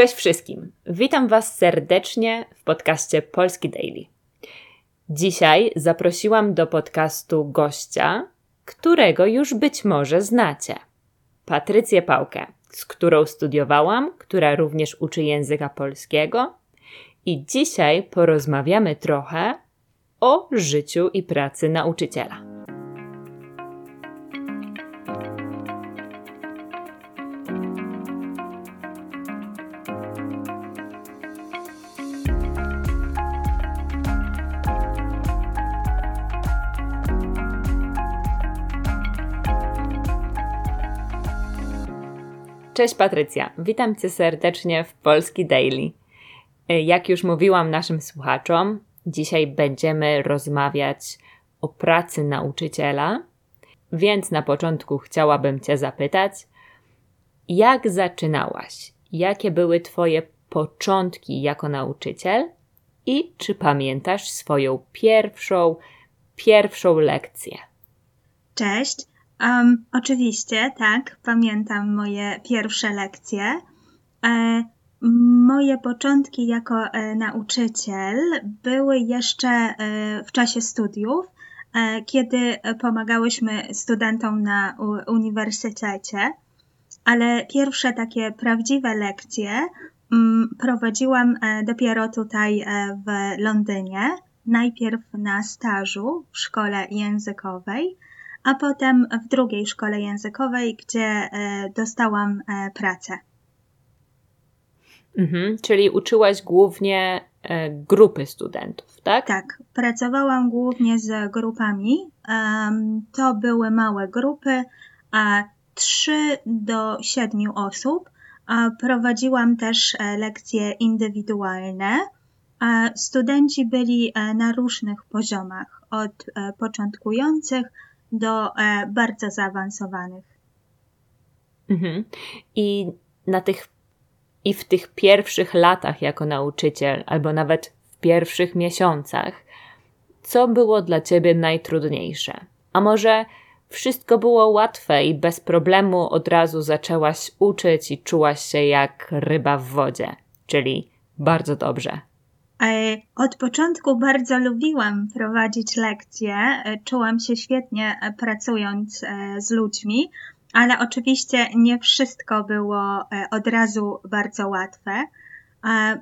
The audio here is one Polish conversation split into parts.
Cześć wszystkim. Witam Was serdecznie w podcaście Polski Daily. Dzisiaj zaprosiłam do podcastu gościa, którego już być może znacie. Patrycję Pałkę, z którą studiowałam, która również uczy języka polskiego. I dzisiaj porozmawiamy trochę o życiu i pracy nauczyciela. Cześć Patrycja, witam Cię serdecznie w Polski Daily. E, jak już mówiłam naszym słuchaczom, dzisiaj będziemy rozmawiać o pracy nauczyciela, więc na początku chciałabym Cię zapytać, jak zaczynałaś? Jakie były Twoje początki jako nauczyciel? I czy pamiętasz swoją pierwszą, pierwszą lekcję? Cześć. Um, oczywiście, tak, pamiętam moje pierwsze lekcje. E, moje początki jako e, nauczyciel były jeszcze e, w czasie studiów, e, kiedy pomagałyśmy studentom na u, uniwersytecie, ale pierwsze takie prawdziwe lekcje m, mm, prowadziłam e, dopiero tutaj e, w Londynie. Najpierw na stażu w szkole językowej a potem w drugiej szkole językowej, gdzie e, dostałam e, pracę. Mhm, czyli uczyłaś głównie e, grupy studentów, tak? Tak, pracowałam głównie z grupami. To były małe grupy, a 3 do 7 osób. Prowadziłam też lekcje indywidualne. Studenci byli na różnych poziomach, od początkujących do e, bardzo zaawansowanych. Mhm. I na tych i w tych pierwszych latach jako nauczyciel, albo nawet w pierwszych miesiącach, co było dla ciebie najtrudniejsze? A może wszystko było łatwe i bez problemu od razu zaczęłaś uczyć i czułaś się jak ryba w wodzie, czyli bardzo dobrze? E, od początku bardzo lubiłam prowadzić lekcje. E, czułam się świetnie e, pracując z ludźmi, ale oczywiście nie wszystko było od razu bardzo łatwe,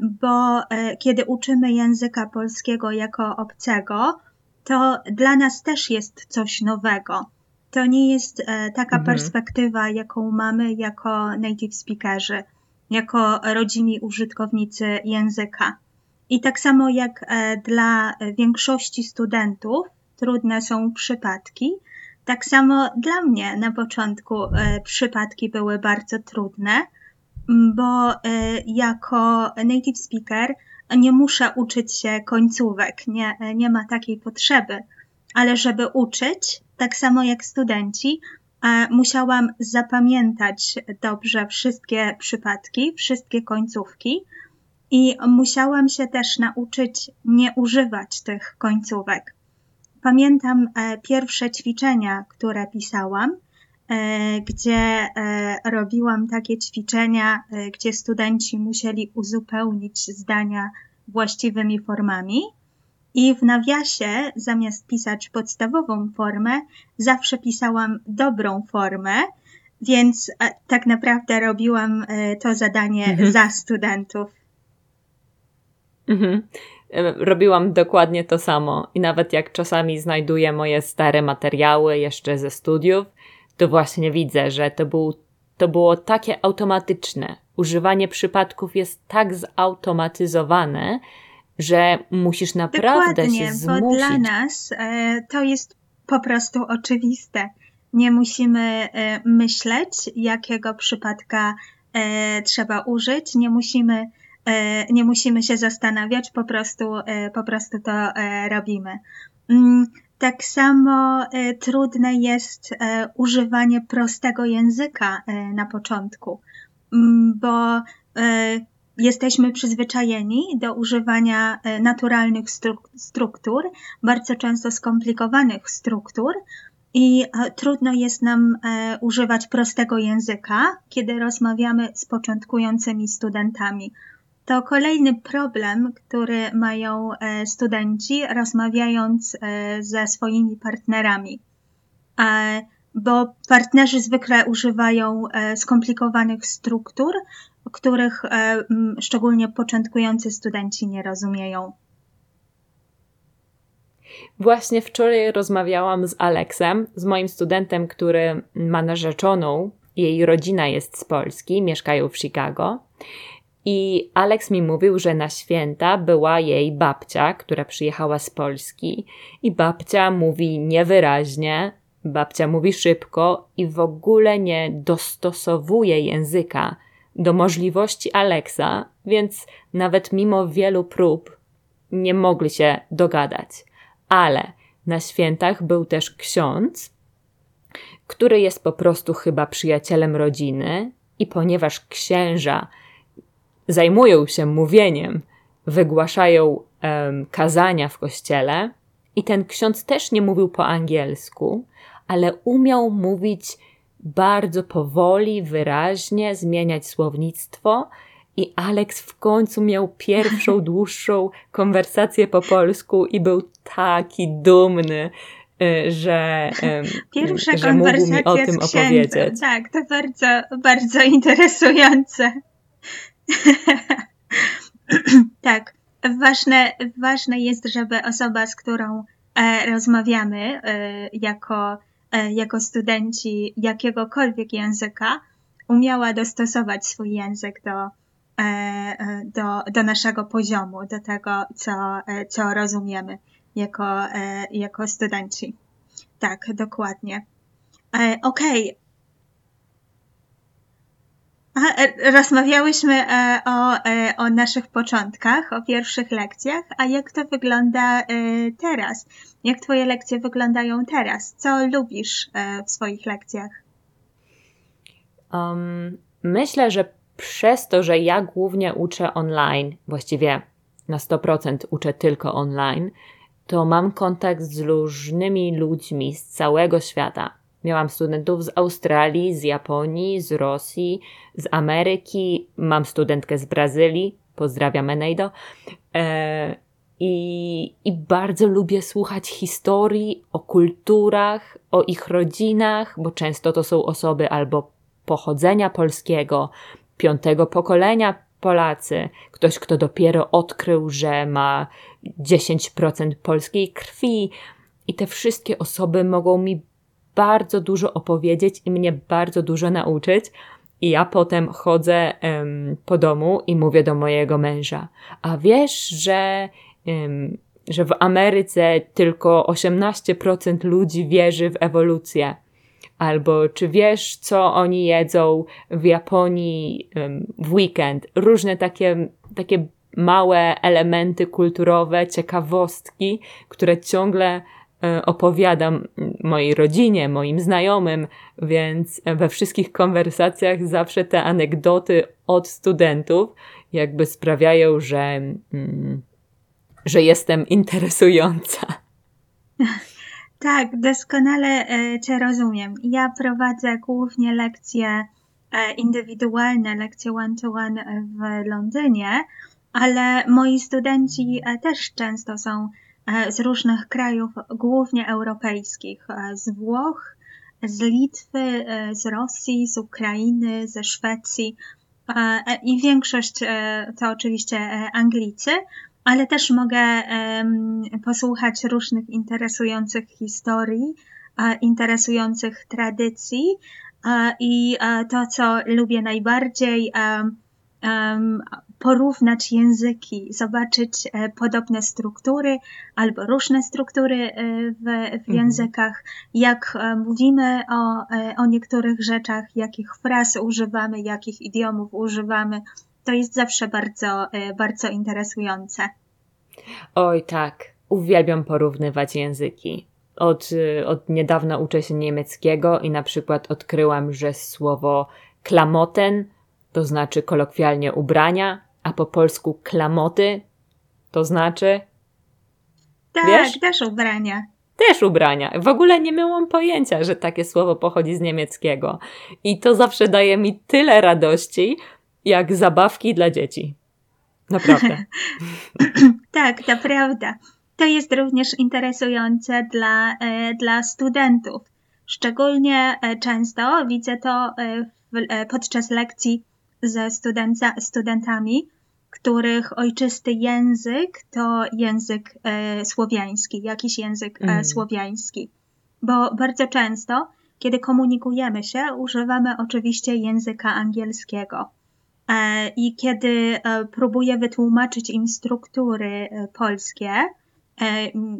bo kiedy uczymy języka polskiego jako obcego, to dla nas też jest coś nowego. To nie jest taka mhm. perspektywa, jaką mamy jako native speakerzy, jako rodzimi użytkownicy języka. I tak samo jak e, dla większości studentów trudne są przypadki, tak samo dla mnie na początku e, przypadki były bardzo trudne, bo e, jako native speaker nie muszę uczyć się końcówek, nie, nie ma takiej potrzeby, ale żeby uczyć, tak samo jak studenci, musiałam zapamiętać dobrze wszystkie przypadki, wszystkie końcówki, i musiałam się też nauczyć nie używać tych końcówek. Pamiętam e, pierwsze ćwiczenia, które pisałam, e, gdzie e, robiłam takie ćwiczenia, gdzie studenci musieli uzupełnić zdania właściwymi formami. I w nawiasie, zamiast pisać podstawową formę, zawsze pisałam dobrą formę, więc tak naprawdę robiłam to zadanie mhm. za studentów. Mhm. Robiłam dokładnie to samo i nawet jak czasami znajduję moje stare materiały jeszcze ze studiów, to właśnie widzę, że to, był, to było takie automatyczne. Używanie przypadków jest tak zautomatyzowane, że musisz naprawdę Dokładnie, się zmusić. bo dla nas e, to jest po prostu oczywiste. Nie musimy e, myśleć, jakiego przypadka e, trzeba użyć, nie musimy nie musimy się zastanawiać, po prostu, e, po prostu to e, robimy. Mm, tak samo trudne jest używanie prostego języka na początku, mm, bo jesteśmy przyzwyczajeni do używania naturalnych struktur, bardzo często skomplikowanych struktur, i trudno jest nam używać prostego języka, kiedy rozmawiamy z początkującymi studentami. To kolejny problem, który mają studenci rozmawiając ze swoimi partnerami bo partnerzy zwykle używają e, skomplikowanych struktur, których e, szczególnie początkujący studenci nie rozumieją. Właśnie wczoraj rozmawiałam z Aleksem, z moim studentem, który ma narzeczoną. Jej rodzina jest z Polski, mieszkają w Chicago. I Alex mi mówił, że na święta była jej babcia, która przyjechała z Polski, i babcia mówi niewyraźnie, Babcia mówi szybko i w ogóle nie dostosowuje języka do możliwości Alexa, więc nawet mimo wielu prób nie mogli się dogadać. Ale na świętach był też ksiądz, który jest po prostu chyba przyjacielem rodziny, i ponieważ księża zajmują się mówieniem, wygłaszają um, kazania w kościele, i ten ksiądz też nie mówił po angielsku, ale umiał mówić bardzo powoli, wyraźnie, zmieniać słownictwo. I Alex w końcu miał pierwszą, dłuższą konwersację po polsku i był taki dumny, y, że, Pierwsza że mógł mi o tym opowiedzieć. Tak, to bardzo, bardzo interesujące. tak, ważne, ważne jest, żeby osoba, z którą e, rozmawiamy e, jako E, jako studenci jakiegokolwiek języka umiała dostosować swój język do, e, e, do, do naszego poziomu, do tego, co, co rozumiemy jako, jako studenci. Tak, dokładnie. Okej, okay. Rozmawiałyśmy e, o, e, o naszych początkach, o pierwszych lekcjach, a jak to wygląda e, teraz? Jak Twoje lekcje wyglądają teraz? Co lubisz w swoich lekcjach? Um, myślę, że przez to, że ja głównie uczę online, właściwie na 100% uczę tylko online, to mam kontakt z różnymi ludźmi z całego świata. Miałam studentów z Australii, z Japonii, z Rosji, z Ameryki, mam studentkę z Brazylii, pozdrawiam Eneido. E, i, I bardzo lubię słuchać historii o kulturach, o ich rodzinach, bo często to są osoby albo pochodzenia polskiego, piątego pokolenia Polacy, ktoś, kto dopiero odkrył, że ma 10% polskiej krwi. I te wszystkie osoby mogą mi bardzo dużo opowiedzieć i mnie bardzo dużo nauczyć. I ja potem chodzę um, po domu i mówię do mojego męża, a wiesz, że, um, że w Ameryce tylko 18% ludzi wierzy w ewolucję. Albo czy wiesz, co oni jedzą w Japonii um, w weekend? Różne takie, takie małe elementy kulturowe, ciekawostki, które ciągle opowiadam mojej rodzinie, moim znajomym, więc we wszystkich konwersacjach zawsze te anegdoty od studentów jakby sprawiają, że, mm, że jestem interesująca. Tak, doskonale e, Cię rozumiem. Ja prowadzę głównie lekcje e, indywidualne, lekcje one-to-one w Londynie, ale moi studenci też często są E, z różnych krajów, głównie europejskich, e, z Włoch, z Litwy, e, z Rosji, z Ukrainy, ze Szwecji i większość to oczywiście Anglicy, ale też mogę posłuchać różnych interesujących historii, interesujących tradycji i to, co lubię najbardziej, porównać języki, zobaczyć e, podobne struktury albo różne struktury e, w, w mhm. językach, jak e, mówimy o, o niektórych rzeczach, jakich fraz używamy, jakich idiomów używamy. To jest zawsze bardzo, bardzo interesujące. Oj, tak. Uwielbiam porównywać języki. Od, od niedawna uczę się niemieckiego i na przykład odkryłam, że słowo klamoten to znaczy kolokwialnie ubrania, a po polsku klamoty to znaczy. Tak, Wiesz? też ubrania. też ubrania. W ogóle nie miałam pojęcia, że takie słowo pochodzi z niemieckiego. I to zawsze daje mi tyle radości, jak zabawki dla dzieci. Naprawdę. tak, to prawda. To jest również interesujące dla, e, dla studentów. Szczególnie e, często widzę to e, w, podczas lekcji ze studentami, których ojczysty język to język e, słowiański, jakiś język e, mm. słowiański. Bo bardzo często, kiedy komunikujemy się, używamy oczywiście języka angielskiego. E, I kiedy e, próbuję wytłumaczyć im struktury polskie,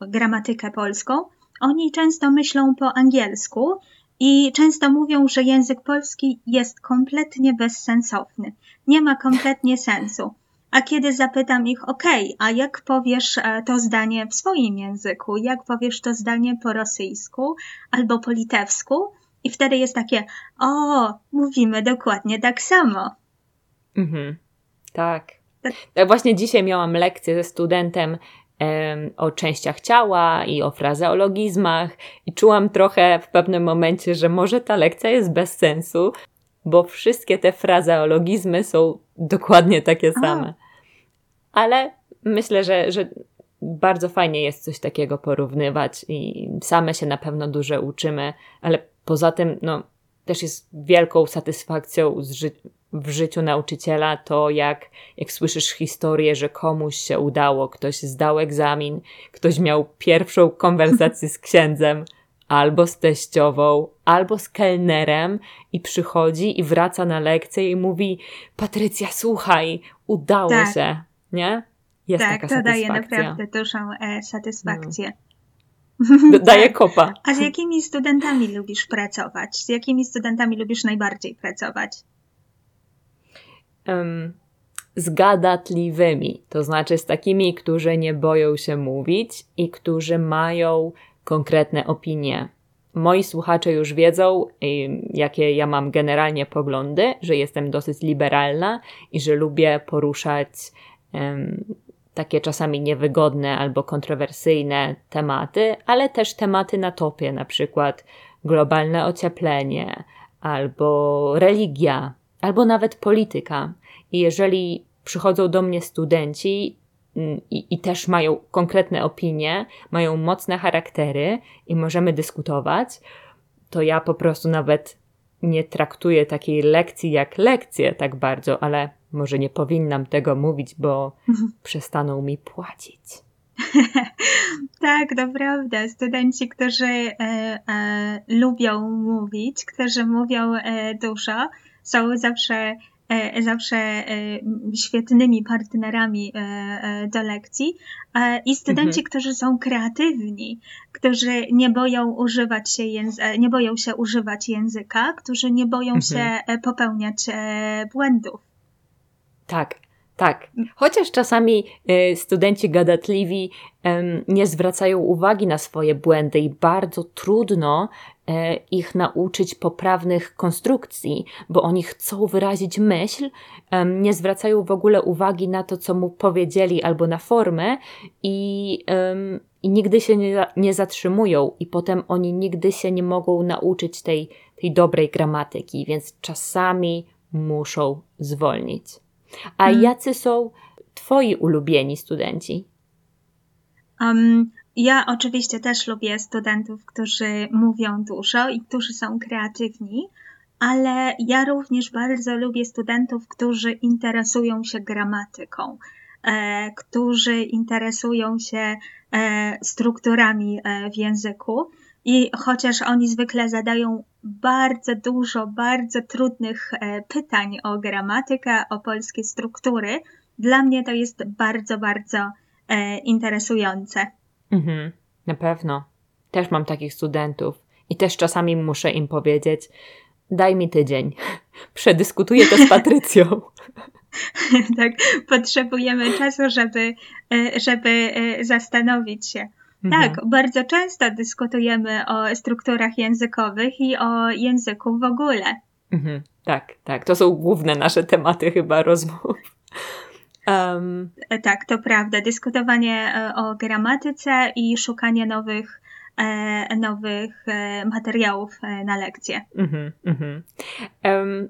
gramatykę polską, oni często myślą po angielsku i często mówią, że język polski jest kompletnie bezsensowny. Nie ma kompletnie sensu. A kiedy zapytam ich, ok, a jak powiesz e, to zdanie w swoim języku, jak powiesz to zdanie po rosyjsku albo po litewsku, i wtedy jest takie, o, mówimy dokładnie tak samo. Mhm. Tak. tak. Właśnie dzisiaj miałam lekcję ze studentem o częściach ciała i o frazeologizmach, i czułam trochę w pewnym momencie, że może ta lekcja jest bez sensu, bo wszystkie te frazeologizmy są dokładnie takie same. Ale myślę, że, że bardzo fajnie jest coś takiego porównywać i same się na pewno dużo uczymy, ale poza tym, no, też jest wielką satysfakcją ży w życiu nauczyciela to, jak, jak słyszysz historię, że komuś się udało, ktoś zdał egzamin, ktoś miał pierwszą konwersację z księdzem, albo z teściową, albo z kelnerem i przychodzi i wraca na lekcję i mówi: Patrycja, słuchaj, udało tak. się, nie? Jest tak, taka to daje naprawdę dużą e, satysfakcję. No. Daje kopa. A z jakimi studentami lubisz pracować? Z jakimi studentami lubisz najbardziej pracować? Um, z gadatliwymi, to znaczy z takimi, którzy nie boją się mówić i którzy mają konkretne opinie. Moi słuchacze już wiedzą, jakie ja mam generalnie poglądy, że jestem dosyć liberalna i że lubię poruszać um, takie czasami niewygodne albo kontrowersyjne tematy, ale też tematy na topie, na przykład globalne ocieplenie, albo religia, albo nawet polityka. I jeżeli przychodzą do mnie studenci Mm, i, i też mają konkretne opinie, mają mocne charaktery i możemy dyskutować, to ja po prostu nawet nie traktuję takiej lekcji jak lekcję tak bardzo, ale może nie powinnam tego mówić, bo mhm. przestaną mi płacić. tak, to prawda. Studenci, którzy e, e, lubią mówić, którzy mówią e, dużo, są zawsze zawsze e, świetnymi partnerami e, do lekcji i studenci, mhm. którzy są kreatywni, którzy nie boją używać się języ- nie boją się używać języka, którzy nie boją mhm. się popełniać błędów. Tak, tak. Chociaż czasami studenci gadatliwi nie zwracają uwagi na swoje błędy i bardzo trudno E, ich nauczyć poprawnych konstrukcji, bo oni chcą wyrazić myśl, nie zwracają w ogóle uwagi na to, co mu powiedzieli albo na formę i, i nigdy się nie, nie zatrzymują, i potem oni nigdy się nie mogą nauczyć tej, tej dobrej gramatyki, więc czasami muszą zwolnić. A hmm. jacy są Twoi ulubieni studenci? Um, ja oczywiście też lubię studentów, którzy mówią dużo i którzy są kreatywni, ale ja również bardzo lubię studentów, którzy interesują się gramatyką, e, którzy interesują się strukturami e, w języku. I chociaż oni zwykle zadają bardzo dużo, bardzo trudnych e, pytań o gramatykę, o polskie struktury, dla mnie to jest bardzo, bardzo e, interesujące. Mhm, na pewno. Też mam takich studentów i też czasami muszę im powiedzieć: daj mi tydzień, przedyskutuję to z Patrycją. tak, potrzebujemy czasu, żeby, e, żeby e, zastanowić się. Mhm. Tak, bardzo często dyskutujemy o strukturach językowych i o języku w ogóle. Mhm, tak, tak. To są główne nasze tematy chyba rozmów. Um, tak, to prawda. Dyskutowanie o gramatyce i szukanie nowych nowych materiałów na lekcję. Mm-hmm, mm-hmm. Um,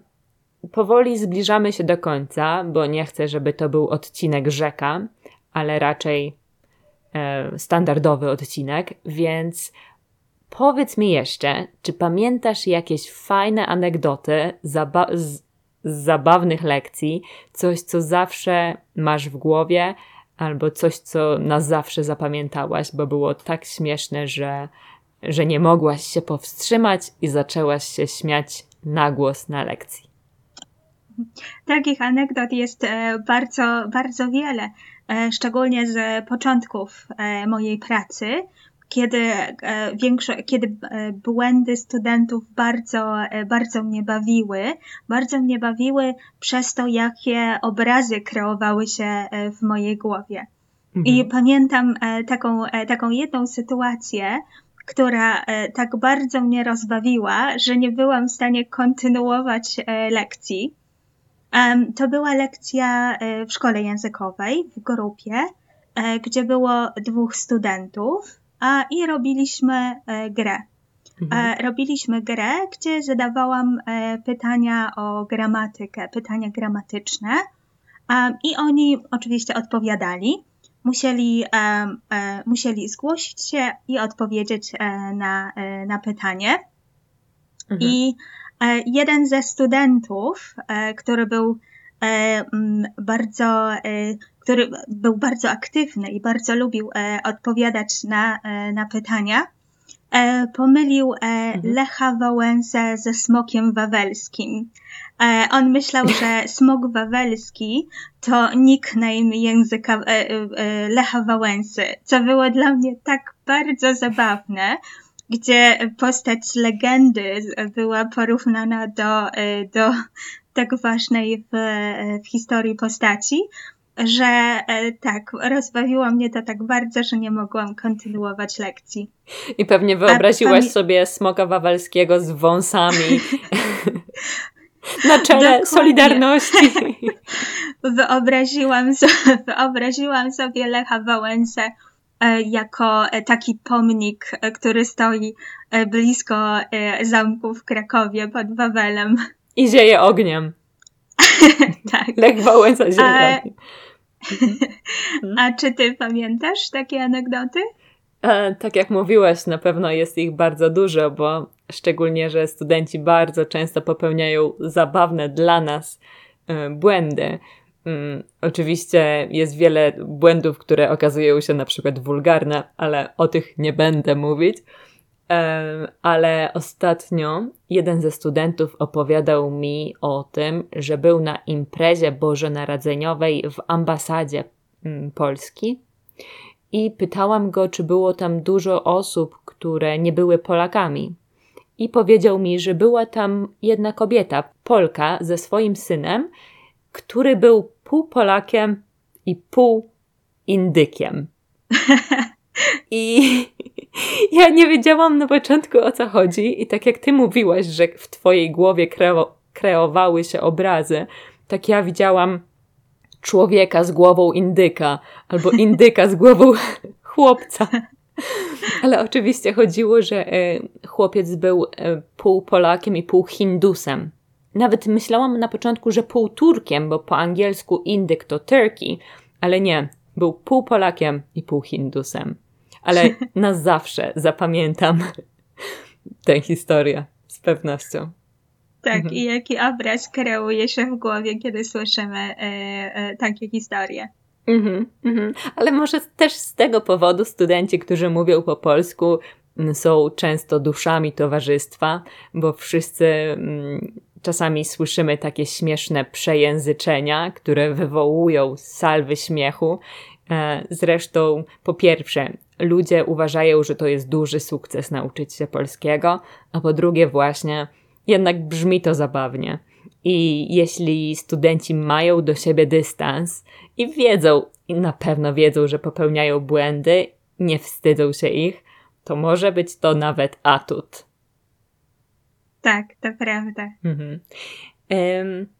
powoli zbliżamy się do końca, bo nie chcę, żeby to był odcinek rzeka, ale raczej e, standardowy odcinek, więc powiedz mi jeszcze, czy pamiętasz jakieś fajne anegdoty zaba- z, z zabawnych lekcji, coś, co zawsze masz w głowie, albo coś, co na zawsze zapamiętałaś, bo było tak śmieszne, że, że nie mogłaś się powstrzymać i zaczęłaś się śmiać na głos na lekcji. Takich anegdot jest e, bardzo, bardzo wiele, e, szczególnie z początków e, mojej pracy, kiedy, większo- kiedy błędy studentów bardzo, bardzo mnie bawiły. Bardzo mnie bawiły przez to, jakie obrazy kreowały się w mojej głowie. Mhm. I pamiętam taką, taką jedną sytuację, która tak bardzo mnie rozbawiła, że nie byłam w stanie kontynuować lekcji. To była lekcja e, w szkole językowej, w grupie, e, gdzie było dwóch studentów a, i robiliśmy e, grę. Mhm. Robiliśmy grę, gdzie zadawałam pytania o gramatykę, pytania gramatyczne i oni oczywiście odpowiadali. Musieli, musieli zgłosić się i odpowiedzieć na, na pytanie. Mhm. I jeden ze studentów, e, który był e, bardzo, który był bardzo aktywny i bardzo lubił odpowiadać na, na pytania, pomylił mhm. Lecha Wałęsę ze smokiem wawelskim. On myślał, że smok wawelski to nickname języka Lecha Wałęsy, co było dla mnie tak bardzo zabawne, gdzie postać legendy była porównana do, e, do tak ważnej w, w historii postaci, że e, tak, rozbawiło mnie to tak bardzo, że nie mogłam kontynuować lekcji. I pewnie wyobraziłaś sobie smoka wawelskiego z wąsami na czele Dokładnie. Solidarności. Wyobraziłam, wyobraziłam sobie Lecha Wałęsę E, jako e, taki pomnik, e, który stoi blisko zamku w Krakowie pod Wawelem. I zieje ogniem. tak. Lech Wałęsa zieje A... A czy ty pamiętasz takie anegdoty? tak jak mówiłaś, na pewno jest ich bardzo dużo, bo szczególnie, że studenci bardzo często popełniają zabawne dla nas błędy. Mm, oczywiście jest wiele błędów, które okazują się na przykład wulgarne, ale o tych nie będę mówić. ale ostatnio jeden ze studentów opowiadał mi o tym, że był na imprezie bożonarodzeniowej w ambasadzie mm, Polski i pytałam go, czy było tam dużo osób, które nie były Polakami. I powiedział mi, że była tam jedna kobieta, Polka, ze swoim synem, który był pół Polakiem i pół Indykiem. I ja nie wiedziałam na początku o co chodzi, i tak jak ty mówiłaś, że w twojej głowie kreo kreowały się obrazy, tak ja widziałam człowieka z głową indyka, albo indyka z głową chłopca. Ale oczywiście chodziło, że e, chłopiec był e, pół Polakiem i pół Hindusem. Nawet myślałam na początku, że pół Turkiem, bo po angielsku indyk to Turkey, ale nie, był pół Polakiem i pół Hindusem. Ale na zawsze zapamiętam tę historię, z pewnością. Tak, mhm. i jaki obraz kreuje się w głowie, kiedy słyszymy e, e, takie historie. Mhm, mhm. Ale może też z tego powodu studenci, którzy mówią po polsku, są często duszami towarzystwa, bo wszyscy Czasami słyszymy takie śmieszne przejęzyczenia, które wywołują salwy śmiechu. E, zresztą, po pierwsze, ludzie uważają, że to jest duży sukces nauczyć się polskiego, a po drugie, właśnie, jednak brzmi to zabawnie. I jeśli studenci mają do siebie dystans i wiedzą, i na pewno wiedzą, że popełniają błędy, nie wstydzą się ich, to może być to nawet atut. Tak, to prawda. Mhm.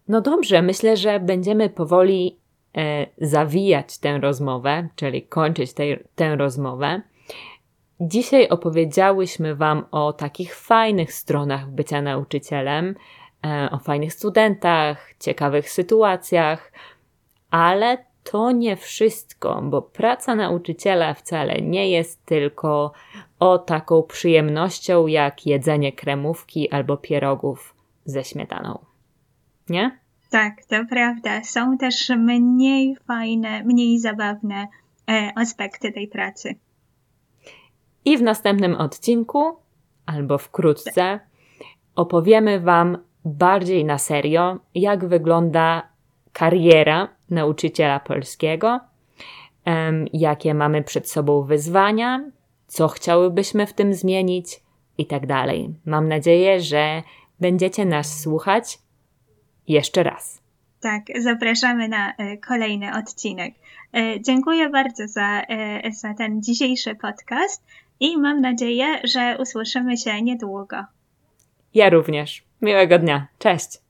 No dobrze, myślę, że będziemy powoli e, zawijać tę rozmowę, czyli kończyć tej, tę rozmowę. Dzisiaj opowiedziałyśmy Wam o takich fajnych stronach bycia nauczycielem, e, o fajnych studentach, ciekawych sytuacjach, ale to nie wszystko, bo praca nauczyciela wcale nie jest tylko o taką przyjemnością jak jedzenie kremówki albo pierogów ze śmietaną. Nie? Tak, to prawda. Są też mniej fajne, mniej zabawne e, aspekty tej pracy. I w następnym odcinku, albo wkrótce, opowiemy Wam bardziej na serio, jak wygląda kariera nauczyciela polskiego, jakie mamy przed sobą wyzwania, co chciałybyśmy w tym zmienić i tak dalej. Mam nadzieję, że będziecie nas słuchać jeszcze raz. Tak, zapraszamy na e, kolejny odcinek. E, dziękuję bardzo za, e, za ten dzisiejszy podcast i mam nadzieję, że usłyszymy się niedługo. Ja również. Miłego dnia. Cześć.